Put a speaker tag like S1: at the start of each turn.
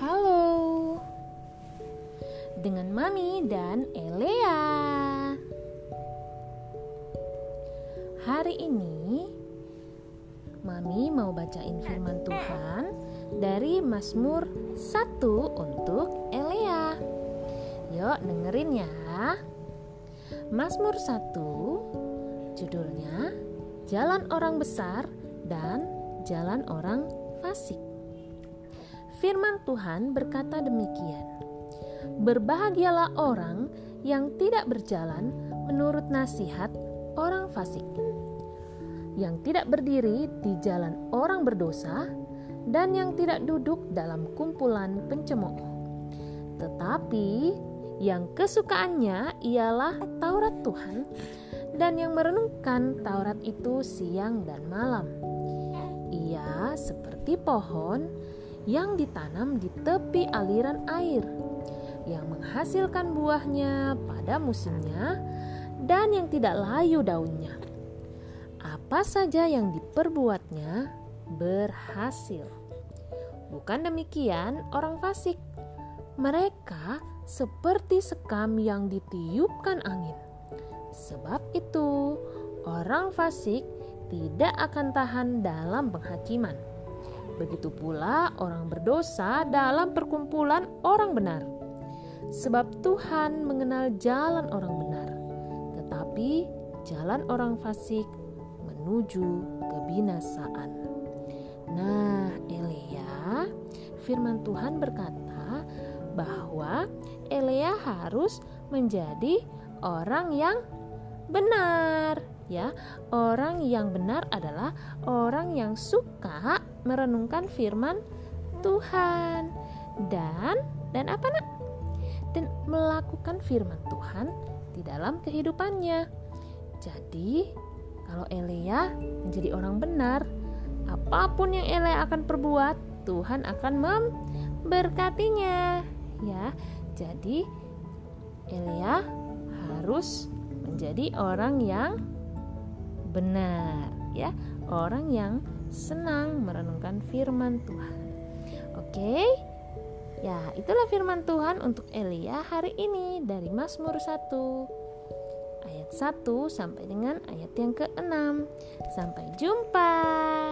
S1: Halo. Dengan Mami dan Elea. Hari ini Mami mau bacain firman Tuhan dari Mazmur 1 untuk Elea. Yuk dengerin ya. Mazmur 1 judulnya Jalan Orang Besar dan Jalan Orang Fasik. Firman Tuhan berkata demikian. Berbahagialah orang yang tidak berjalan menurut nasihat orang fasik yang tidak berdiri di jalan orang berdosa, dan yang tidak duduk dalam kumpulan pencemooh. Tetapi yang kesukaannya ialah Taurat Tuhan, dan yang merenungkan Taurat itu siang dan malam. Ia seperti pohon yang ditanam di tepi aliran air, yang menghasilkan buahnya pada musimnya, dan yang tidak layu daunnya apa saja yang diperbuatnya berhasil. Bukan demikian orang fasik. Mereka seperti sekam yang ditiupkan angin. Sebab itu, orang fasik tidak akan tahan dalam penghakiman. Begitu pula orang berdosa dalam perkumpulan orang benar. Sebab Tuhan mengenal jalan orang benar, tetapi jalan orang fasik menuju kebinasaan. Nah, Elea, firman Tuhan berkata bahwa Elea harus menjadi orang yang benar, ya. Orang yang benar adalah orang yang suka merenungkan firman Tuhan dan dan apa nak? Dan melakukan firman Tuhan di dalam kehidupannya. Jadi, kalau Elea menjadi orang benar, apa pun yang Elea akan perbuat, Tuhan akan memberkatinya. Ya, jadi Elea harus menjadi orang yang benar, ya, orang yang senang merenungkan firman Tuhan. Oke. Ya, itulah firman Tuhan untuk Elia hari ini dari Mazmur 1 ayat 1 sampai dengan ayat yang ke-6. Sampai jumpa.